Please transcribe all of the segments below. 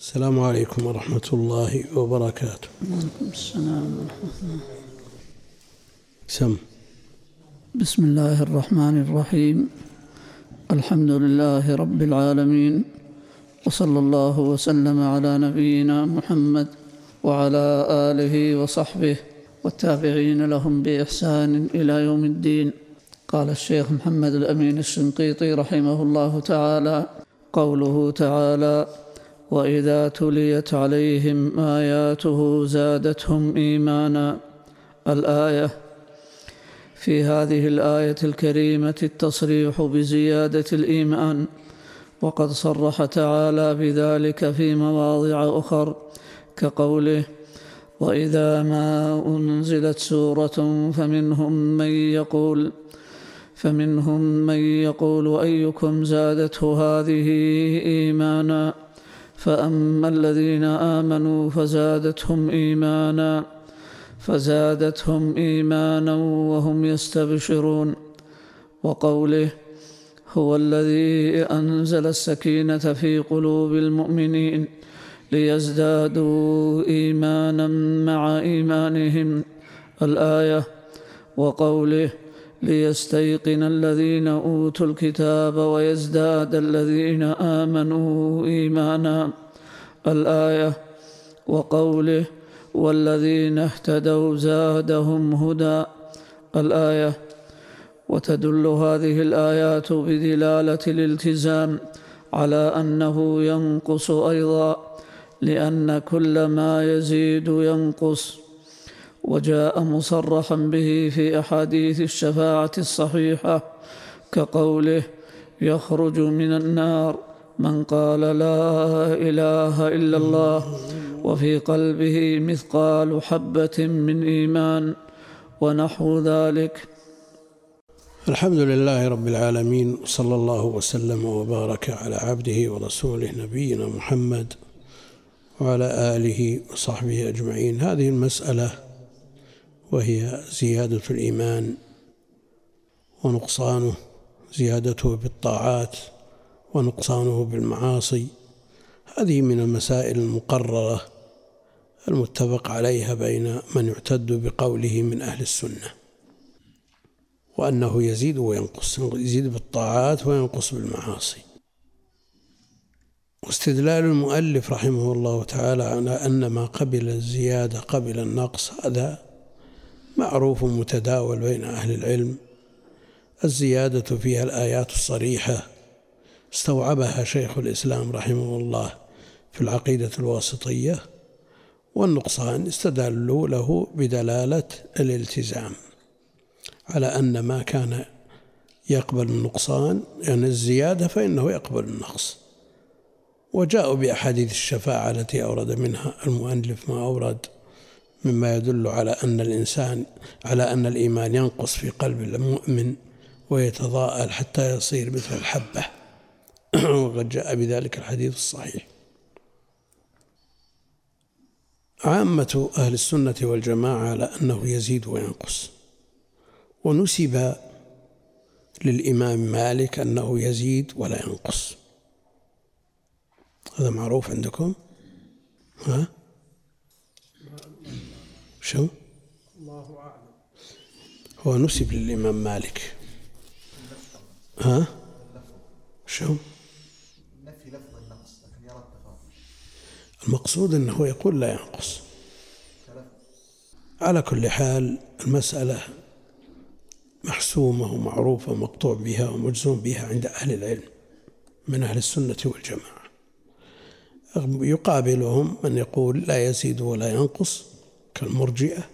السلام عليكم ورحمة الله وبركاته. وعليكم السلام ورحمة الله. سم. بسم الله الرحمن الرحيم. الحمد لله رب العالمين. وصلى الله وسلم على نبينا محمد وعلى آله وصحبه والتابعين لهم بإحسان إلى يوم الدين. قال الشيخ محمد الأمين الشنقيطي رحمه الله تعالى قوله تعالى وإذا تليت عليهم آياته زادتهم إيمانا. الآية في هذه الآية الكريمة التصريح بزيادة الإيمان. وقد صرح تعالى بذلك في مواضع أخر كقوله وإذا ما أنزلت سورة فمنهم من يقول فمنهم من يقول أيكم زادته هذه إيمانا؟ فأما الذين آمنوا فزادتهم إيمانا فزادتهم إيمانا وهم يستبشرون. وقوله هو الذي أنزل السكينة في قلوب المؤمنين ليزدادوا إيمانا مع إيمانهم. الآية وقوله ليستيقن الذين أوتوا الكتاب ويزداد الذين آمنوا إيمانا. الآية وقوله والذين اهتدوا زادهم هدى. الآية وتدل هذه الآيات بدلالة الالتزام على أنه ينقص أيضا لأن كل ما يزيد ينقص. وجاء مصرحا به في أحاديث الشفاعة الصحيحة كقوله يخرج من النار من قال لا إله إلا الله وفي قلبه مثقال حبة من إيمان ونحو ذلك. الحمد لله رب العالمين صلى الله وسلم وبارك على عبده ورسوله نبينا محمد وعلى آله وصحبه أجمعين. هذه المسألة وهي زيادة الإيمان ونقصانه زيادته بالطاعات ونقصانه بالمعاصي. هذه من المسائل المقررة المتفق عليها بين من يعتد بقوله من أهل السنة وأنه يزيد وينقص يزيد بالطاعات وينقص بالمعاصي. واستدلال المؤلف رحمه الله تعالى على أن ما قبل الزيادة قبل النقص هذا معروف متداول بين أهل العلم. الزيادة فيها الآيات الصريحة استوعبها شيخ الإسلام رحمه الله في العقيدة الواسطية والنقصان استدلوا له بدلالة الالتزام على أن ما كان يقبل النقصان يعني الزيادة فإنه يقبل النقص وجاءوا بأحاديث الشفاعة التي أورد منها المؤلف ما أورد. مما يدل على أن الإنسان على أن الإيمان ينقص في قلب المؤمن ويتضاءل حتى يصير مثل الحبة. وقد جاء بذلك الحديث الصحيح. عامة أهل السنة والجماعة على أنه يزيد وينقص. ونسب للإمام مالك أنه يزيد ولا ينقص. هذا معروف عندكم؟ ها؟ شو؟ الله أعلم هو نسب للإمام مالك. ها؟ شو؟ نفي لفظ النقص لكن يرى المقصود أنه يقول لا ينقص. على كل حال المسألة محسومة ومعروفة ومقطوع بها ومجزوم بها عند أهل العلم من أهل السنة والجماعة. يقابلهم من يقول لا يزيد ولا ينقص. كالمرجئة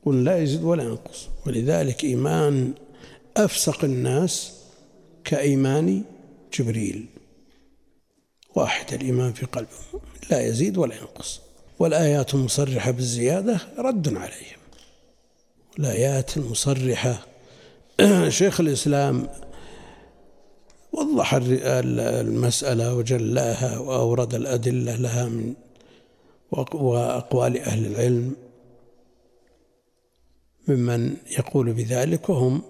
يقول لا يزيد ولا ينقص. ولذلك إيمان أفسق الناس كإيمان جبريل. واحد الإيمان في قلبه لا يزيد ولا ينقص. والآيات المصرحة بالزيادة رد عليهم. الآيات المصرحة شيخ الإسلام وضح المسألة وجلاها وأورد الأدلة لها من وأقوال أهل العلم ممن يقول بذلك وهم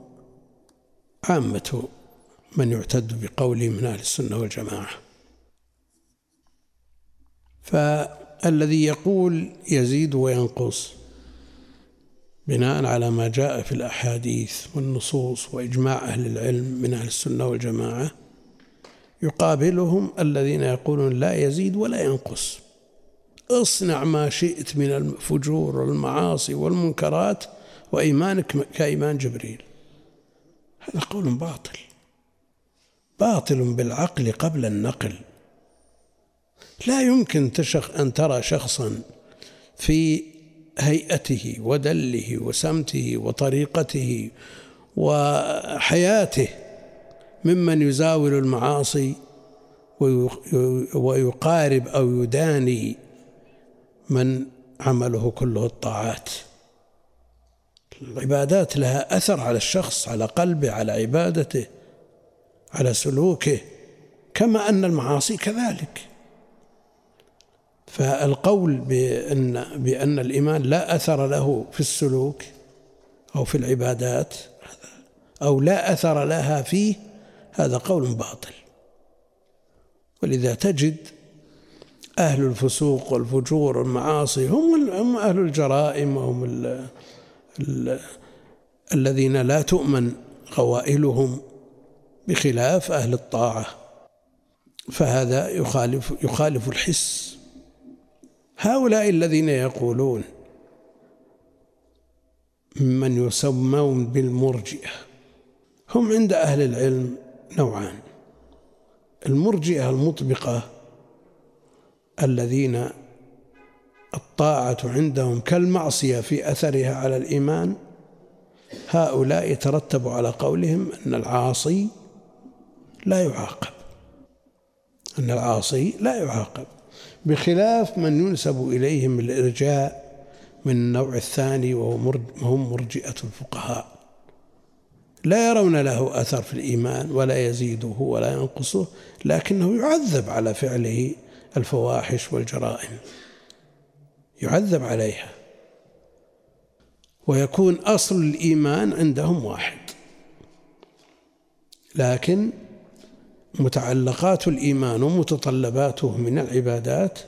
عامة من يعتد بقوله من أهل السنة والجماعة. فالذي يقول يزيد وينقص بناء على ما جاء في الأحاديث والنصوص وإجماع أهل العلم من أهل السنة والجماعة يقابلهم الذين يقولون لا يزيد ولا ينقص. اصنع ما شئت من الفجور والمعاصي والمنكرات وإيمانك كإيمان جبريل. هذا قول باطل. باطل بالعقل قبل النقل. لا يمكن أن ترى شخصا في هيئته ودله وسمته وطريقته وحياته ممن يزاول المعاصي ويقارب أو يداني من عمله كله الطاعات. العبادات لها أثر على الشخص على قلبه على عبادته على سلوكه كما أن المعاصي كذلك. فالقول بأن بأن الإيمان لا أثر له في السلوك أو في العبادات أو لا أثر لها فيه هذا قول باطل. ولذا تجد أهل الفسوق والفجور والمعاصي هم هم أهل الجرائم وهم ال ال الذين لا تؤمن غوائلهم بخلاف أهل الطاعة. فهذا يخالف يخالف الحس. هؤلاء الذين يقولون من يسمون بالمرجئة هم عند أهل العلم نوعان. المرجئة المطبقة الذين الطاعة عندهم كالمعصية في أثرها على الإيمان هؤلاء يترتب على قولهم أن العاصي لا يعاقب. أن العاصي لا يعاقب. بخلاف من ينسب إليهم الإرجاء من النوع الثاني وهم مرجئة الفقهاء. لا يرون له أثر في الإيمان ولا يزيده ولا ينقصه لكنه يعذب على فعله الفواحش والجرائم يعذب عليها ويكون أصل الإيمان عندهم واحد. لكن متعلقات الإيمان ومتطلباته من العبادات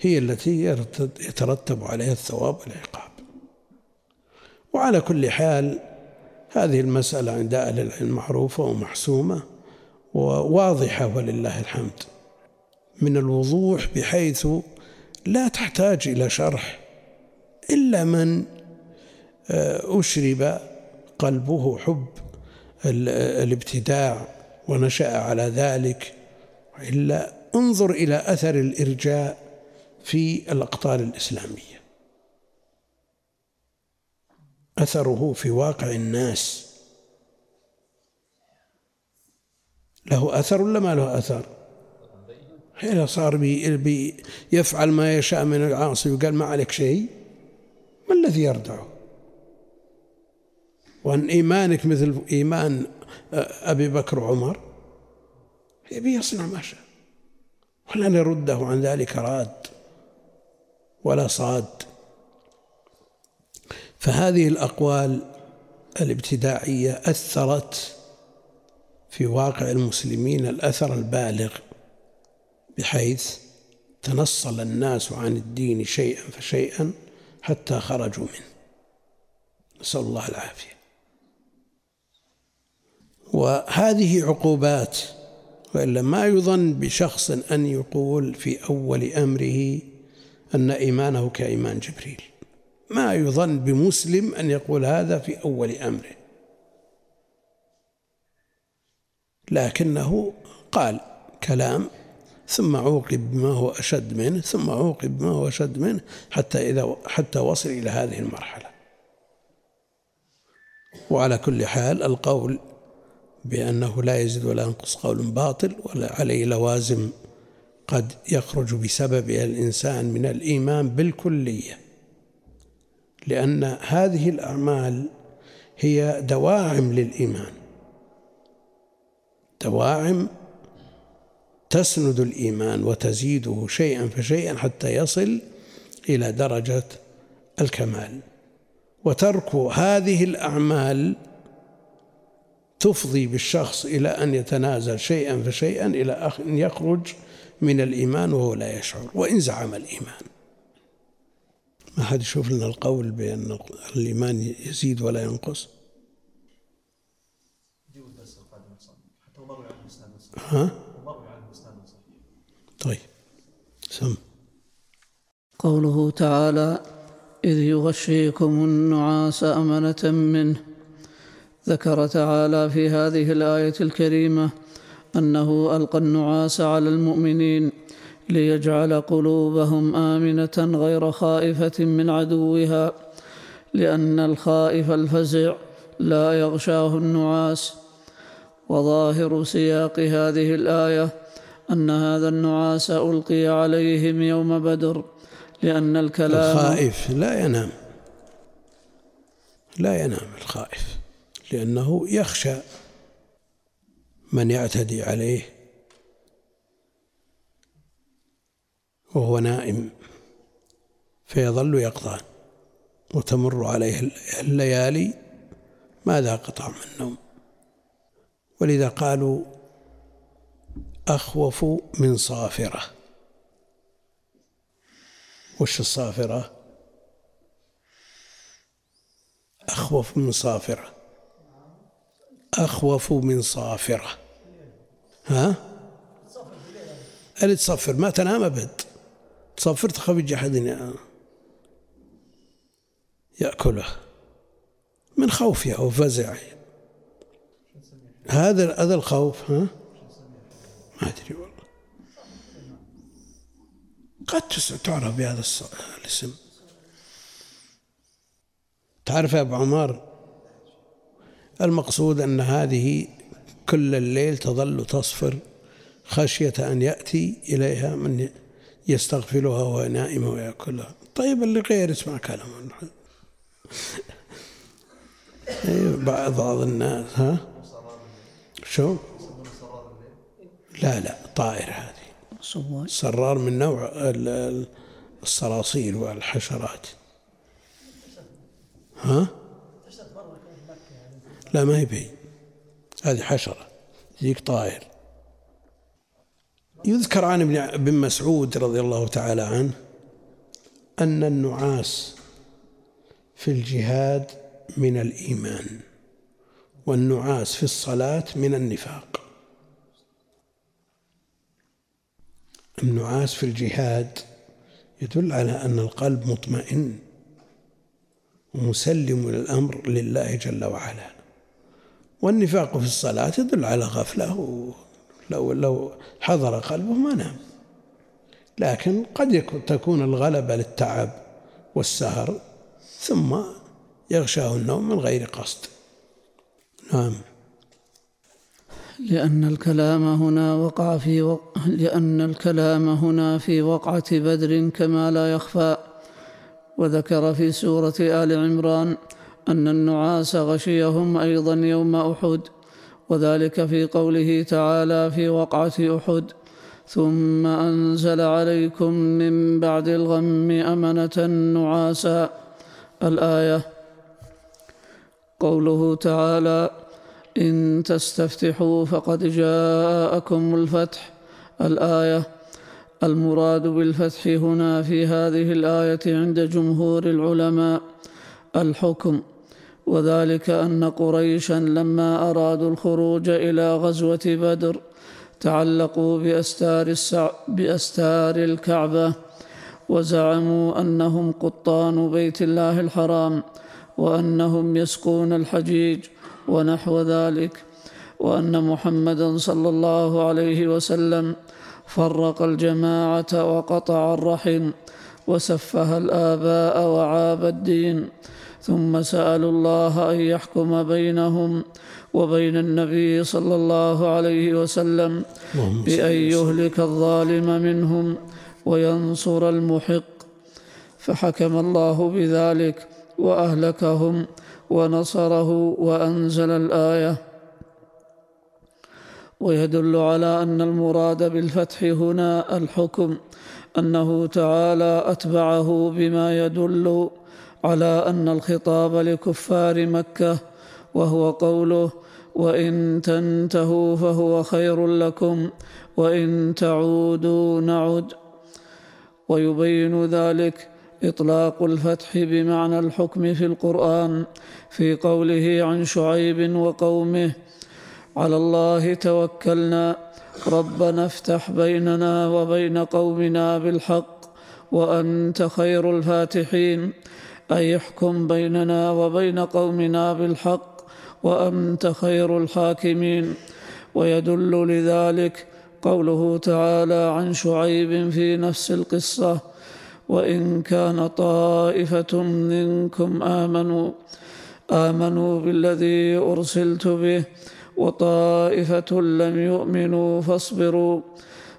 هي التي يترتب عليها الثواب والعقاب. وعلى كل حال هذه المسألة عند أهل العلم معروفة ومحسومة وواضحة ولله الحمد. من الوضوح بحيث لا تحتاج إلى شرح إلا من آه، أشرب قلبه حب الابتداع ونشأ على ذلك إلا انظر إلى أثر الإرجاء في الأقطار الإسلامية. أثره في واقع الناس. له أثر ولا ما له أثر؟ حين صار بي بي يفعل ما يشاء من العاصي وقال ما عليك شيء؟ ما الذي يردعه وأن إيمانك مثل إيمان أبي بكر وعمر؟ يبي يصنع ما شاء. ولن يرده عن ذلك راد ولا صاد. فهذه الأقوال الابتداعية أثرت في واقع المسلمين الأثر البالغ بحيث تنصل الناس عن الدين شيئا فشيئا حتى خرجوا منه. نسأل الله العافية. وهذه عقوبات وإلا ما يظن بشخص أن يقول في أول أمره أن إيمانه كإيمان جبريل. ما يظن بمسلم أن يقول هذا في أول أمره. لكنه قال كلام ثم عوقب بما هو أشد منه ثم عوقب بما هو أشد منه حتى إذا حتى وصل إلى هذه المرحلة. وعلى كل حال القول بأنه لا يزيد ولا ينقص قول باطل ولا عليه لوازم قد يخرج بسببها الإنسان من الإيمان بالكلية لأن هذه الأعمال هي دواعم للإيمان. دواعم تسند الإيمان وتزيده شيئا فشيئا حتى يصل إلى درجة الكمال. وترك هذه الأعمال تفضي بالشخص إلى أن يتنازل شيئا فشيئا إلى أن يخرج من الإيمان وهو لا يشعر. وإن زعم الإيمان. ما حد يشوف لنا القول بأن الإيمان يزيد ولا ينقص؟ ها ومروي عنه اسناد صحيح طيب. سم. قوله تعالى إذ يغشيكم النعاس أمنة منه. ذكر تعالى في هذه الآية الكريمة أنه ألقى النعاس على المؤمنين ليجعل قلوبهم آمنة غير خائفة من عدوها لأن الخائف الفزع لا يغشاه النعاس. وظاهر سياق هذه الآية أن هذا النعاس ألقي عليهم يوم بدر لأن الكلام الخائف لا ينام. لا ينام الخائف لأنه يخشى من يعتدي عليه وهو نائم فيظل يقظان. وتمر عليه الليالي ما ذاق طعم النوم ولذا قالوا أخوف من صافرة. وش الصافرة؟ أخوف من صافرة. أخوف من صافرة. ها؟ اللي تصفر ما تنام أبد. تصفر تخاف يجي أحد يأكله. من خوفه أو فزعه هذا هذا الخوف ها؟ ما أدري والله. قد تعرف بهذا الاسم؟ تعرف يا أبو عمار؟ المقصود أن هذه كل الليل تظل تصفر خشية أن يأتي إليها من يستغفلها وهو نائم ويأكلها. طيب اللي غير يسمع كلام بعض بعض الناس ها؟ شو؟ لا لا طائر هذه. صواد صرار من نوع ال- ال- الصراصير والحشرات. ها؟ لا ما هي بي هذه حشرة. ذيك طائر. يذكر عن ابن ابن مسعود رضي الله تعالى عنه أن النعاس في الجهاد من الإيمان والنعاس في الصلاة من النفاق. النعاس في الجهاد يدل على أن القلب مطمئن ومسلم الأمر لله جل وعلا. والنفاق في الصلاة يدل على غفلة لو لو حضر قلبه ما نام. لكن قد تكون الغلبة للتعب والسهر ثم يغشاه النوم من غير قصد. نعم. لأن الكلام هنا وقع في وق... لأن الكلام هنا في وقعة بدر كما لا يخفى. وذكر في سورة آل عمران أن النعاس غشيهم أيضا يوم أحد وذلك في قوله تعالى في وقعة أحد ثم أنزل عليكم من بعد الغم أمنة نعاسا. الآية قوله تعالى إن تستفتحوا فقد جاءكم الفتح الآية. المراد بالفتح هنا في هذه الآية عند جمهور العلماء الحكم وذلك أن قريشا لما أرادوا الخروج إلى غزوة بدر تعلقوا بأستار, السع... بأستار الكعبة وزعموا أنهم قطان بيت الله الحرام وأنهم يسقون الحجيج. ونحو ذلك وأن محمدا صلى الله عليه وسلم فرق الجماعة وقطع الرحم وسفه الآباء وعاب الدين ثم سألوا الله أن يحكم بينهم وبين النبي صلى الله عليه وسلم بأن يهلك الظالم منهم وينصر المحق. فحكم الله بذلك وأهلكهم ونصره وأنزل الآية. ويدل على أن المراد بالفتح هنا الحكم أنه تعالى أتبعه بما يدل على أن الخطاب لكفار مكة وهو قوله وإن تنتهوا فهو خير لكم وإن تعودوا نعد ويبين ذلك إطلاق الفتح بمعنى الحكم في القرآن في قوله عن شعيب وقومه على الله توكلنا ربنا افتح بيننا وبين قومنا بالحق وأنت خير الفاتحين أي احكم بيننا وبين قومنا بالحق وأنت خير الحاكمين. ويدل لذلك قوله تعالى عن شعيب في نفس القصة وإن كان طائفة منكم آمنوا آمنوا بالذي أرسلت به وطائفة لم يؤمنوا فاصبروا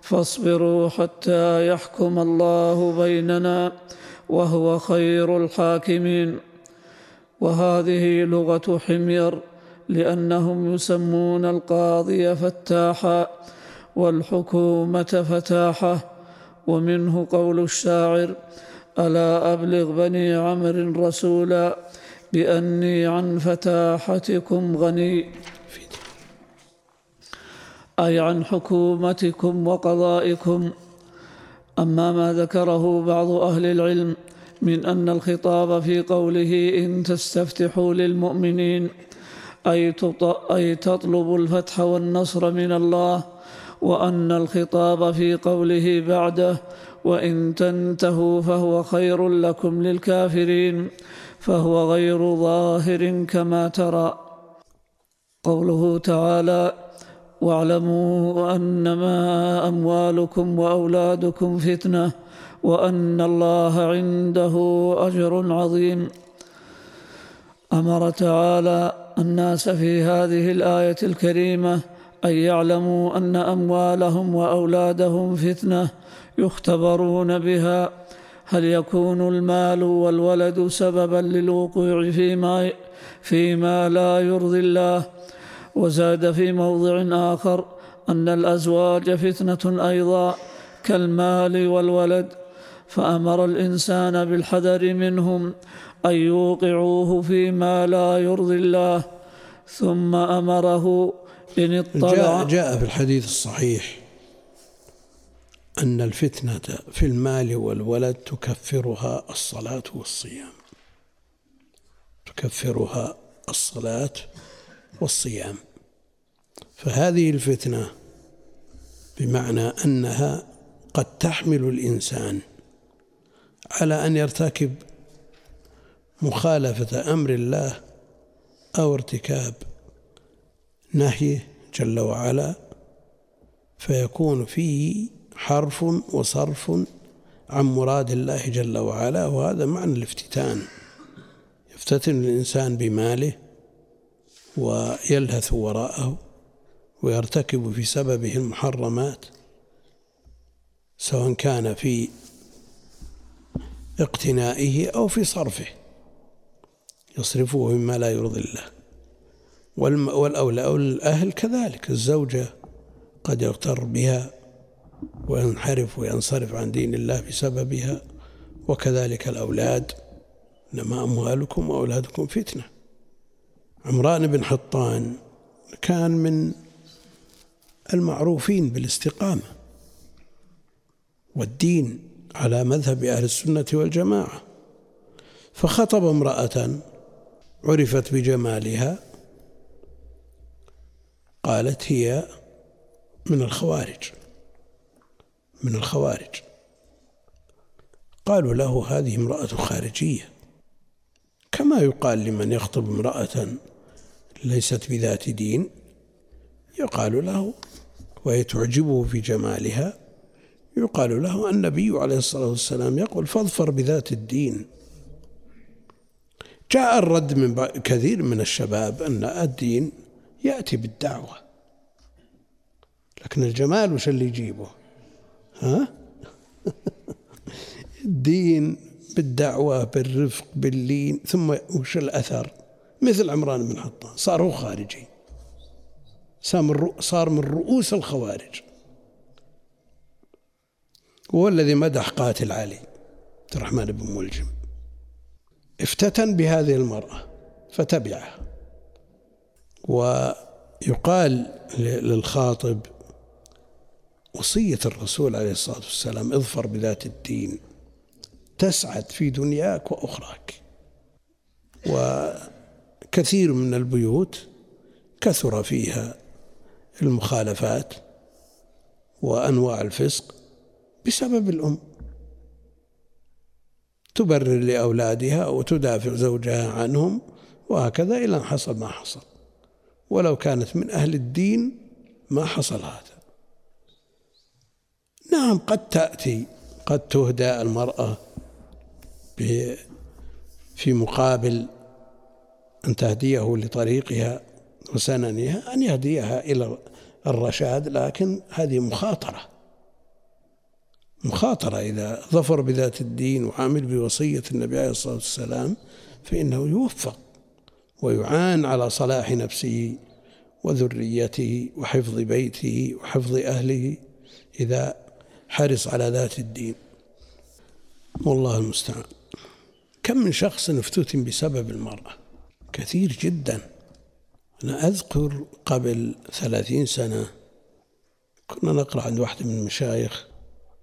فاصبروا حتى يحكم الله بيننا وهو خير الحاكمين. وهذه لغة حمير لأنهم يسمون القاضي فتاحا والحكومة فتاحة ومنه قول الشاعر ألا أبلغ بني عمر رسولا بأني عن فتاحتكم غني؟ أي عن حكومتكم وقضائكم. أما ما ذكره بعض أهل العلم من أن الخطاب في قوله إن تستفتحوا للمؤمنين أي تطلب الفتح والنصر من الله وأن الخطاب في قوله بعده وإن تنتهوا فهو خير لكم للكافرين فهو غير ظاهر كما ترى. قوله تعالى واعلموا أنما أموالكم وأولادكم فتنة وأن الله عنده أجر عظيم. أمر تعالى الناس في هذه الآية الكريمة أن يعلموا أن أموالهم وأولادهم فتنة يختبرون بها. هل يكون المال والولد سببا للوقوع فيما فيما لا يرضي الله؟ وزاد في موضع آخر أن الأزواج فتنة أيضا كالمال والولد. فأمر الإنسان بالحذر منهم أن يوقعوه فيما لا يرضي الله. ثم أمره إن اطلع جاء, جاء في الحديث الصحيح أن الفتنة في المال والولد تكفرها الصلاة والصيام. تكفرها الصلاة والصيام. فهذه الفتنة بمعنى أنها قد تحمل الإنسان على أن يرتكب مخالفة أمر الله أو ارتكاب نهيه جل وعلا فيكون فيه حرف وصرف عن مراد الله جل وعلا وهذا معنى الافتتان. يفتتن الإنسان بماله ويلهث وراءه ويرتكب في سببه المحرمات سواء كان في اقتنائه أو في صرفه. يصرفه مما لا يرضي الله. والأولى أو الأهل كذلك. الزوجة قد يغتر بها وينحرف وينصرف عن دين الله بسببها وكذلك الأولاد. إنما أموالكم وأولادكم فتنة. عمران بن حطان كان من المعروفين بالاستقامة والدين على مذهب أهل السنة والجماعة. فخطب امرأة عرفت بجمالها قالت هي من الخوارج من الخوارج. قالوا له هذه امرأة خارجية. كما يقال لمن يخطب امرأة ليست بذات دين يقال له وهي تعجبه في جمالها يقال له النبي عليه الصلاة والسلام يقول فاظفر بذات الدين. جاء الرد من كثير من الشباب أن الدين يأتي بالدعوة. لكن الجمال وش اللي يجيبه؟ ها؟ الدين بالدعوة بالرفق باللين ثم وش الأثر؟ مثل عمران بن حطان صار هو خارجي. صار من رؤوس الخوارج. وهو الذي مدح قاتل علي عبد الرحمن بن ملجم. افتتن بهذه المرأة فتبعها. يقال للخاطب وصية الرسول عليه الصلاة والسلام اظفر بذات الدين تسعد في دنياك وأخراك. وكثير من البيوت كثر فيها المخالفات وأنواع الفسق بسبب الأم. تبرر لأولادها وتدافع زوجها عنهم وهكذا إلى أن حصل ما حصل. ولو كانت من أهل الدين ما حصل هذا. نعم قد تأتي قد تهدى المرأة في مقابل أن تهديه لطريقها وسننها أن يهديها إلى الرشاد لكن هذه مخاطرة. مخاطرة. إذا ظفر بذات الدين وعامل بوصية النبي عليه الصلاة والسلام فإنه يوفق. ويعان على صلاح نفسه وذريته وحفظ بيته وحفظ أهله إذا حرص على ذات الدين. والله المستعان. كم من شخص افتتن بسبب المرأة؟ كثير جدا. أنا أذكر قبل ثلاثين سنة كنا نقرأ عند واحد من المشايخ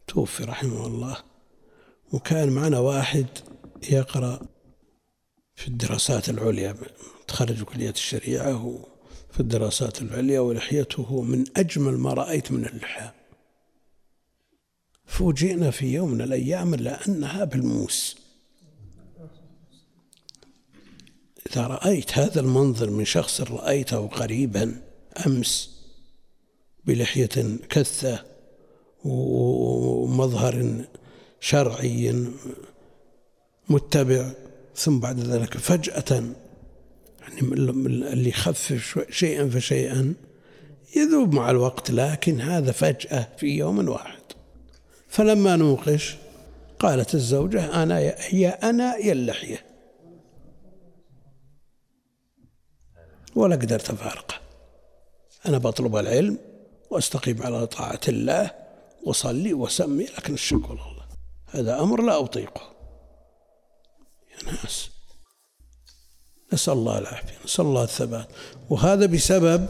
توفي رحمه الله وكان معنا واحد يقرأ في الدراسات العليا تخرج كلية الشريعة في الدراسات العليا ولحيته من أجمل ما رأيت من اللحى. فوجئنا في يوم من الأيام لأنها بالموس. إذا رأيت هذا المنظر من شخص رأيته قريبا أمس بلحية كثة ومظهر شرعي متبع ثم بعد ذلك فجأة يعني اللي يخفف شيئا فشيئا يذوب مع الوقت لكن هذا فجأة في يوم واحد. فلما نوقش قالت الزوجة أنا هي أنا يا اللحية ولا قدرت أفارقة. أنا بطلب العلم وأستقيم على طاعة الله وصلي وسمي لكن الشكر الله هذا أمر لا أطيقه. يا ناس نسأل الله العافية نسأل الله الثبات. وهذا بسبب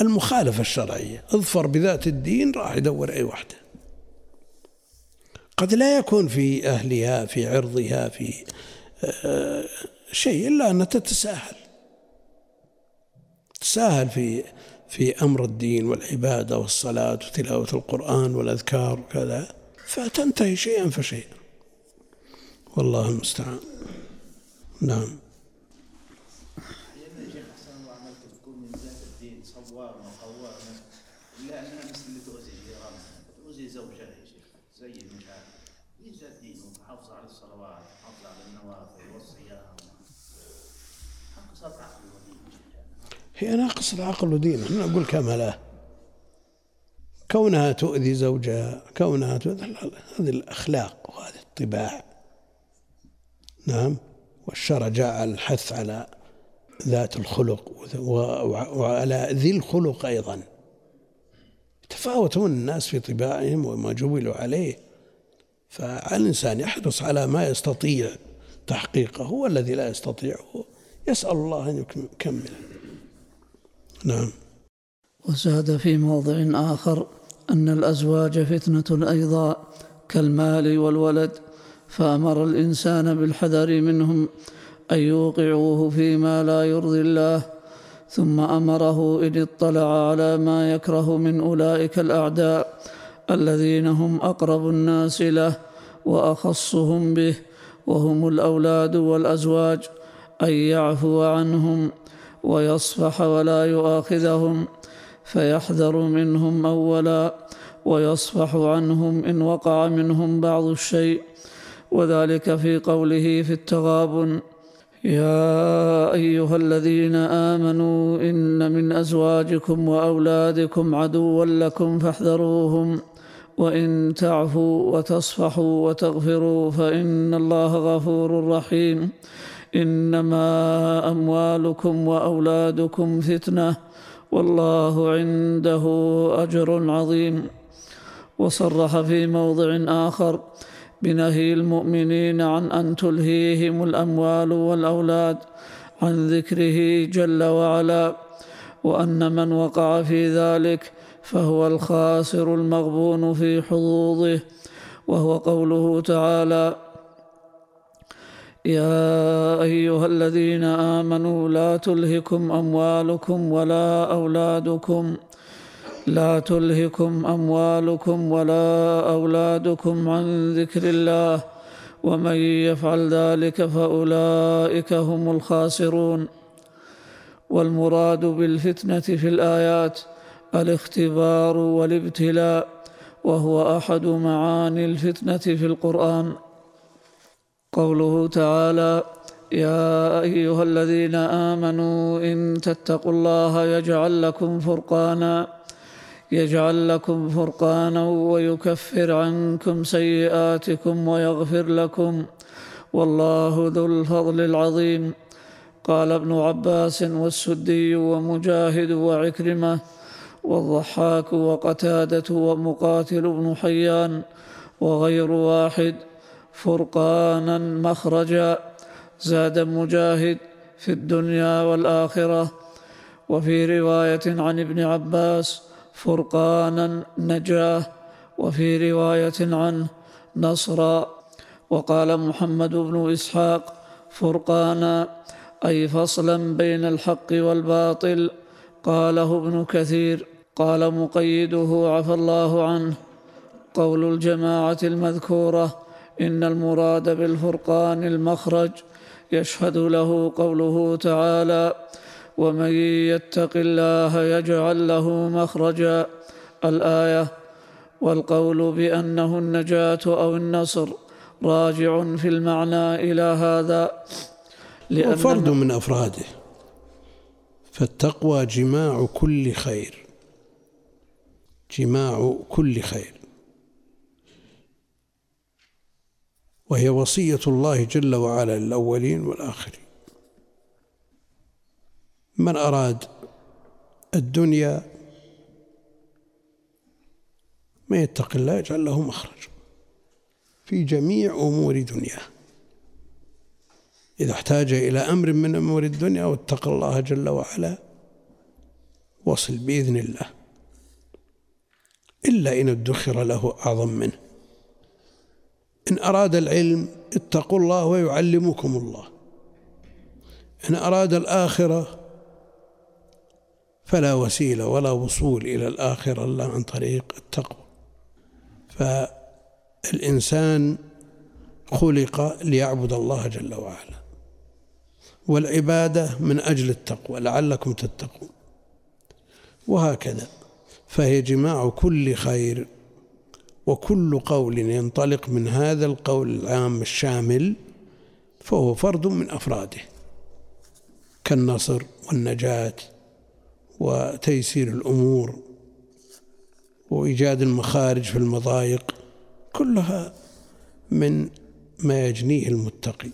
المخالفة الشرعية. اظفر بذات الدين راح يدور أي واحدة. قد لا يكون في أهلها في عرضها في آه، شيء إلا أنها تتساهل. تساهل في في أمر الدين والعبادة والصلاة وتلاوة القرآن والأذكار وكذا فتنتهي شيئا فشيئا. والله المستعان. نعم. هي ناقص العقل ودين إحنا نقول كمله كونها تؤذي زوجها كونها تؤذي هذه الأخلاق وهذه الطباع. نعم. والشرع جاء الحث على ذات الخلق وعلى ذي الخلق أيضا. يتفاوتون الناس في طباعهم وما جبلوا عليه. فعلى الإنسان يحرص على ما يستطيع تحقيقه والذي لا يستطيعه. يسأل الله أن يكمله نعم. وزاد في موضع آخر أن الأزواج فتنة أيضا كالمال والولد. فأمر الإنسان بالحذر منهم أن يوقعوه فيما لا يرضي الله ثم أمره إن اطلع على ما يكره من أولئك الأعداء الذين هم أقرب الناس له وأخصهم به وهم الأولاد والأزواج أن يعفو عنهم ويصفح ولا يؤاخذهم فيحذر منهم أولا ويصفح عنهم إن وقع منهم بعض الشيء وذلك في قوله في التغابن يا أيها الذين آمنوا إن من أزواجكم وأولادكم عدوا لكم فاحذروهم وإن تعفوا وتصفحوا وتغفروا فإن الله غفور رحيم. إنما أموالكم وأولادكم فتنة والله عنده أجر عظيم. وصرح في موضع آخر بنهي المؤمنين عن أن تلهيهم الأموال والأولاد عن ذكره جل وعلا وأن من وقع في ذلك فهو الخاسر المغبون في حظوظه وهو قوله تعالى يا أيها الذين آمنوا لا تلهكم أموالكم ولا أولادكم لا تلهكم أموالكم ولا أولادكم عن ذكر الله ومن يفعل ذلك فأولئك هم الخاسرون. والمراد بالفتنة في الآيات الاختبار والابتلاء وهو أحد معاني الفتنة في القرآن. قوله تعالى يا أيها الذين آمنوا إن تتقوا الله يجعل لكم فرقانا. يجعل لكم فرقانا ويكفر عنكم سيئاتكم ويغفر لكم. والله ذو الفضل العظيم. قال ابن عباس والسدي ومجاهد وعكرمة والضحاك وقتادة ومقاتل بن حيان وغير واحد فرقانا مخرجا. زاد مجاهد في الدنيا والآخرة. وفي رواية عن ابن عباس فرقانا نجاه وفي رواية عنه نصرا. وقال محمد بن إسحاق فرقانا أي فصلا بين الحق والباطل. قاله ابن كثير قال مقيده عفى الله عنه قول الجماعة المذكورة إن المراد بالفرقان المخرج يشهد له قوله تعالى ومن يتق الله يجعل له مخرجا. الآية والقول بأنه النجاة أو النصر راجع في المعنى إلى هذا. لأن فرد من أفراده. فالتقوى جماع كل خير. جماع كل خير. وهي وصية الله جل وعلا للأولين والآخرين. من أراد الدنيا من يتق الله يجعل له مخرج في جميع أمور دنياه. إذا احتاج إلى أمر من أمور الدنيا واتقى الله جل وعلا وصل بإذن الله. إلا إن ادخر له أعظم منه. إن أراد العلم اتقوا الله ويعلمكم الله. إن أراد الآخرة فلا وسيلة ولا وصول إلى الآخرة إلا عن طريق التقوى. فالإنسان خلق ليعبد الله جل وعلا والعبادة من أجل التقوى لعلكم تتقون. وهكذا فهي جماع كل خير وكل قول ينطلق من هذا القول العام الشامل فهو فرد من أفراده كالنصر والنجاة. وتيسير الأمور وإيجاد المخارج في المضايق كلها من ما يجنيه المتقي.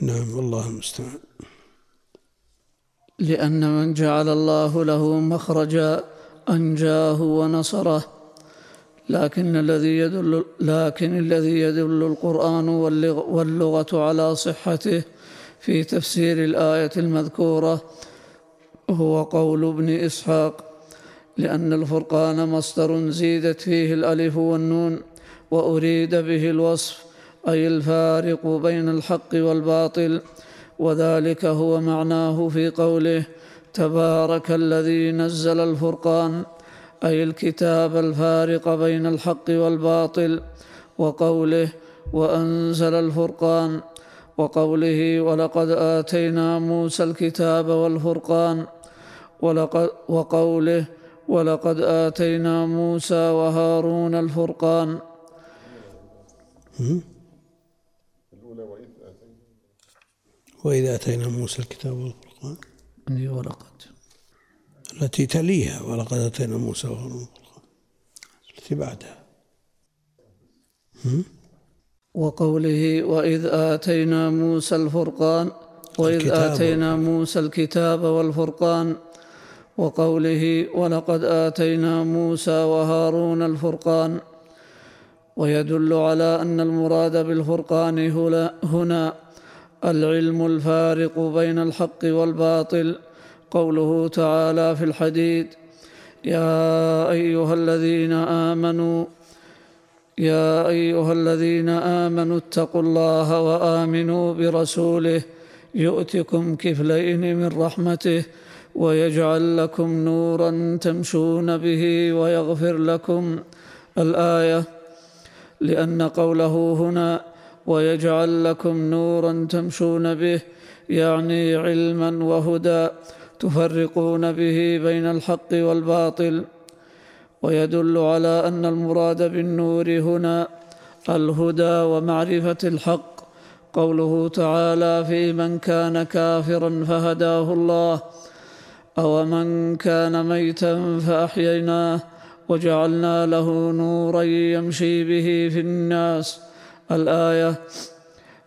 نعم والله المستعان. لأن من جعل الله له مخرجا أنجاه ونصره لكن الذي يدل لكن الذي يدل القرآن واللغة على صحته في تفسير الآية المذكورة. هو قول ابن إسحاق لأن الفرقان مصدر زيدت فيه الألف والنون وأريد به الوصف أي الفارق بين الحق والباطل وذلك هو معناه في قوله تبارك الذي نزل الفرقان أي الكتاب الفارق بين الحق والباطل وقوله وأنزل الفرقان وقوله ولقد آتينا موسى الكتاب والفرقان ولقد وقوله ولقد آتينا موسى وهارون الفرقان. وإذ آتينا. موسى الكتاب والفرقان. ولقد. التي تليها ولقد أتينا موسى وهارون التي بعدها. وقوله وإذ آتينا موسى الفرقان وإذ آتينا موسى الكتاب والفرقان. وقوله ولقد آتينا موسى وهارون الفرقان ويدل على أن المراد بالفرقان هنا العلم الفارق بين الحق والباطل. قوله تعالى في الحديد يا أيها الذين آمنوا يا أيها الذين آمنوا اتقوا الله وآمنوا برسوله يؤتكم كفلين من رحمته ويجعل لكم نورا تمشون به ويغفر لكم الآية لأن قوله هنا ويجعل لكم نورا تمشون به يعني علما وهدى تفرقون به بين الحق والباطل. ويدل على أن المراد بالنور هنا الهدى ومعرفة الحق. قوله تعالى في من كان كافرا فهداه الله أو من كان ميتا فأحييناه وجعلنا له نورا يمشي به في الناس. الآية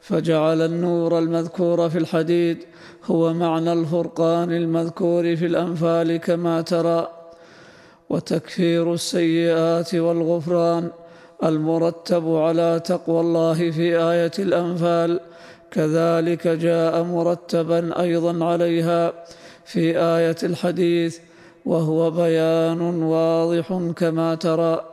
فجعل النور المذكور في الحديد هو معنى الفرقان المذكور في الأنفال كما ترى. وتكفير السيئات والغفران المرتب على تقوى الله في آية الأنفال. كذلك جاء مرتبا أيضا عليها. في آية الحديث وهو بيان واضح كما ترى.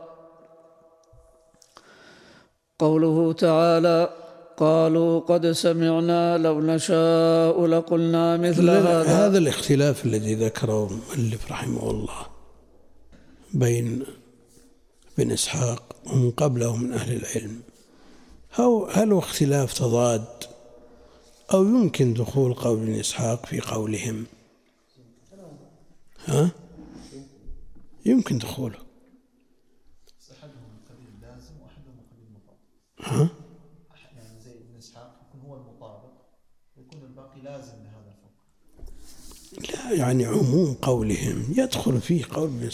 قوله تعالى قالوا قد سمعنا لو نشاء لقلنا مثل هذا. هذا الاختلاف الذي ذكره المؤلف رحمه الله بين بن إسحاق ومن قبله من أهل العلم. هل هو اختلاف تضاد أو يمكن دخول قول ابن إسحاق في قولهم؟ ها؟ يمكن دخوله. ها؟ يعني زي ابن اسحاق يكون هو المطابق ويكون الباقي لازم لهذا الحكم لا يعني عموم قولهم. يدخل فيه قول ابن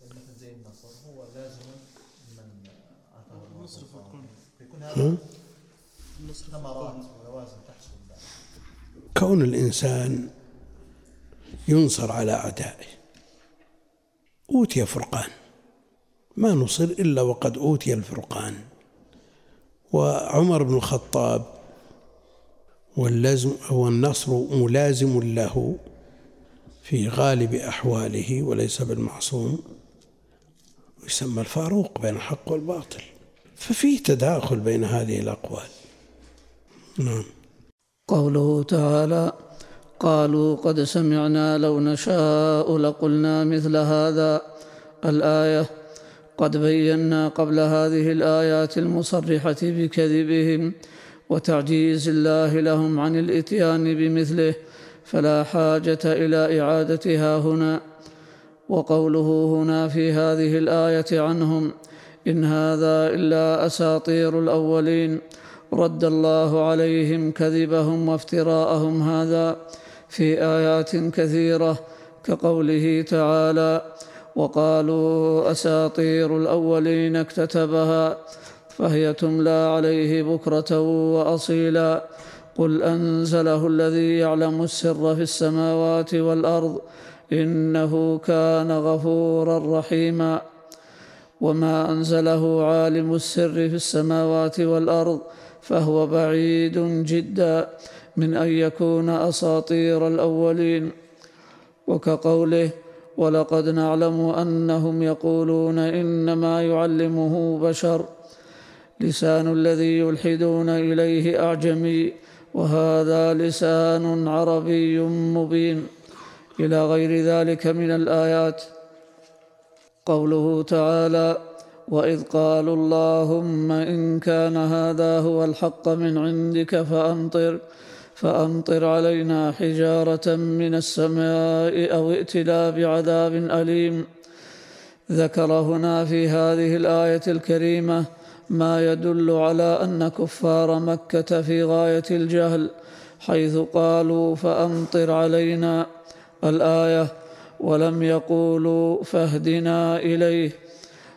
مثلا زي النصر هو لازم من هذا ثمرات ولوازم تحصل كون الإنسان ينصر على أعدائه. أوتي فرقان ما نصر إلا وقد أوتي الفرقان. وعمر بن الخطاب واللزم والنصر ملازم له في غالب أحواله وليس بالمعصوم. يسمى الفاروق بين الحق والباطل. ففيه تداخل بين هذه الأقوال. نعم. قوله تعالى قالوا قد سمعنا لو نشاء لقلنا مثل هذا. الآية قد بينا قبل هذه الآيات المصرحة بكذبهم وتعجيز الله لهم عن الإتيان بمثله فلا حاجة إلى إعادتها هنا. وقوله هنا في هذه الآية عنهم إن هذا إلا أساطير الأولين. رد الله عليهم كذبهم وافتراءهم هذا. في آيات كثيرة كقوله تعالى وقالوا أساطير الأولين اكتتبها فهي تملى عليه بكرة وأصيلا. قل أنزله الذي يعلم السر في السماوات والأرض إنه كان غفورا رحيما. وما أنزله عالم السر في السماوات والأرض فهو بعيد جدا. من أن يكون أساطير الأولين. وكقوله ولقد نعلم أنهم يقولون إنما يعلمه بشر لسان الذي يلحدون إليه أعجمي وهذا لسان عربي مبين. إلى غير ذلك من الآيات. قوله تعالى وإذ قالوا اللهم إن كان هذا هو الحق من عندك فأمطر. فأمطر علينا حجارة من السماء أو ائتنا بعذاب أليم. ذكر هنا في هذه الآية الكريمة ما يدل على أن كفار مكة في غاية الجهل حيث قالوا فأمطر علينا الآية ولم يقولوا فاهدنا إليه.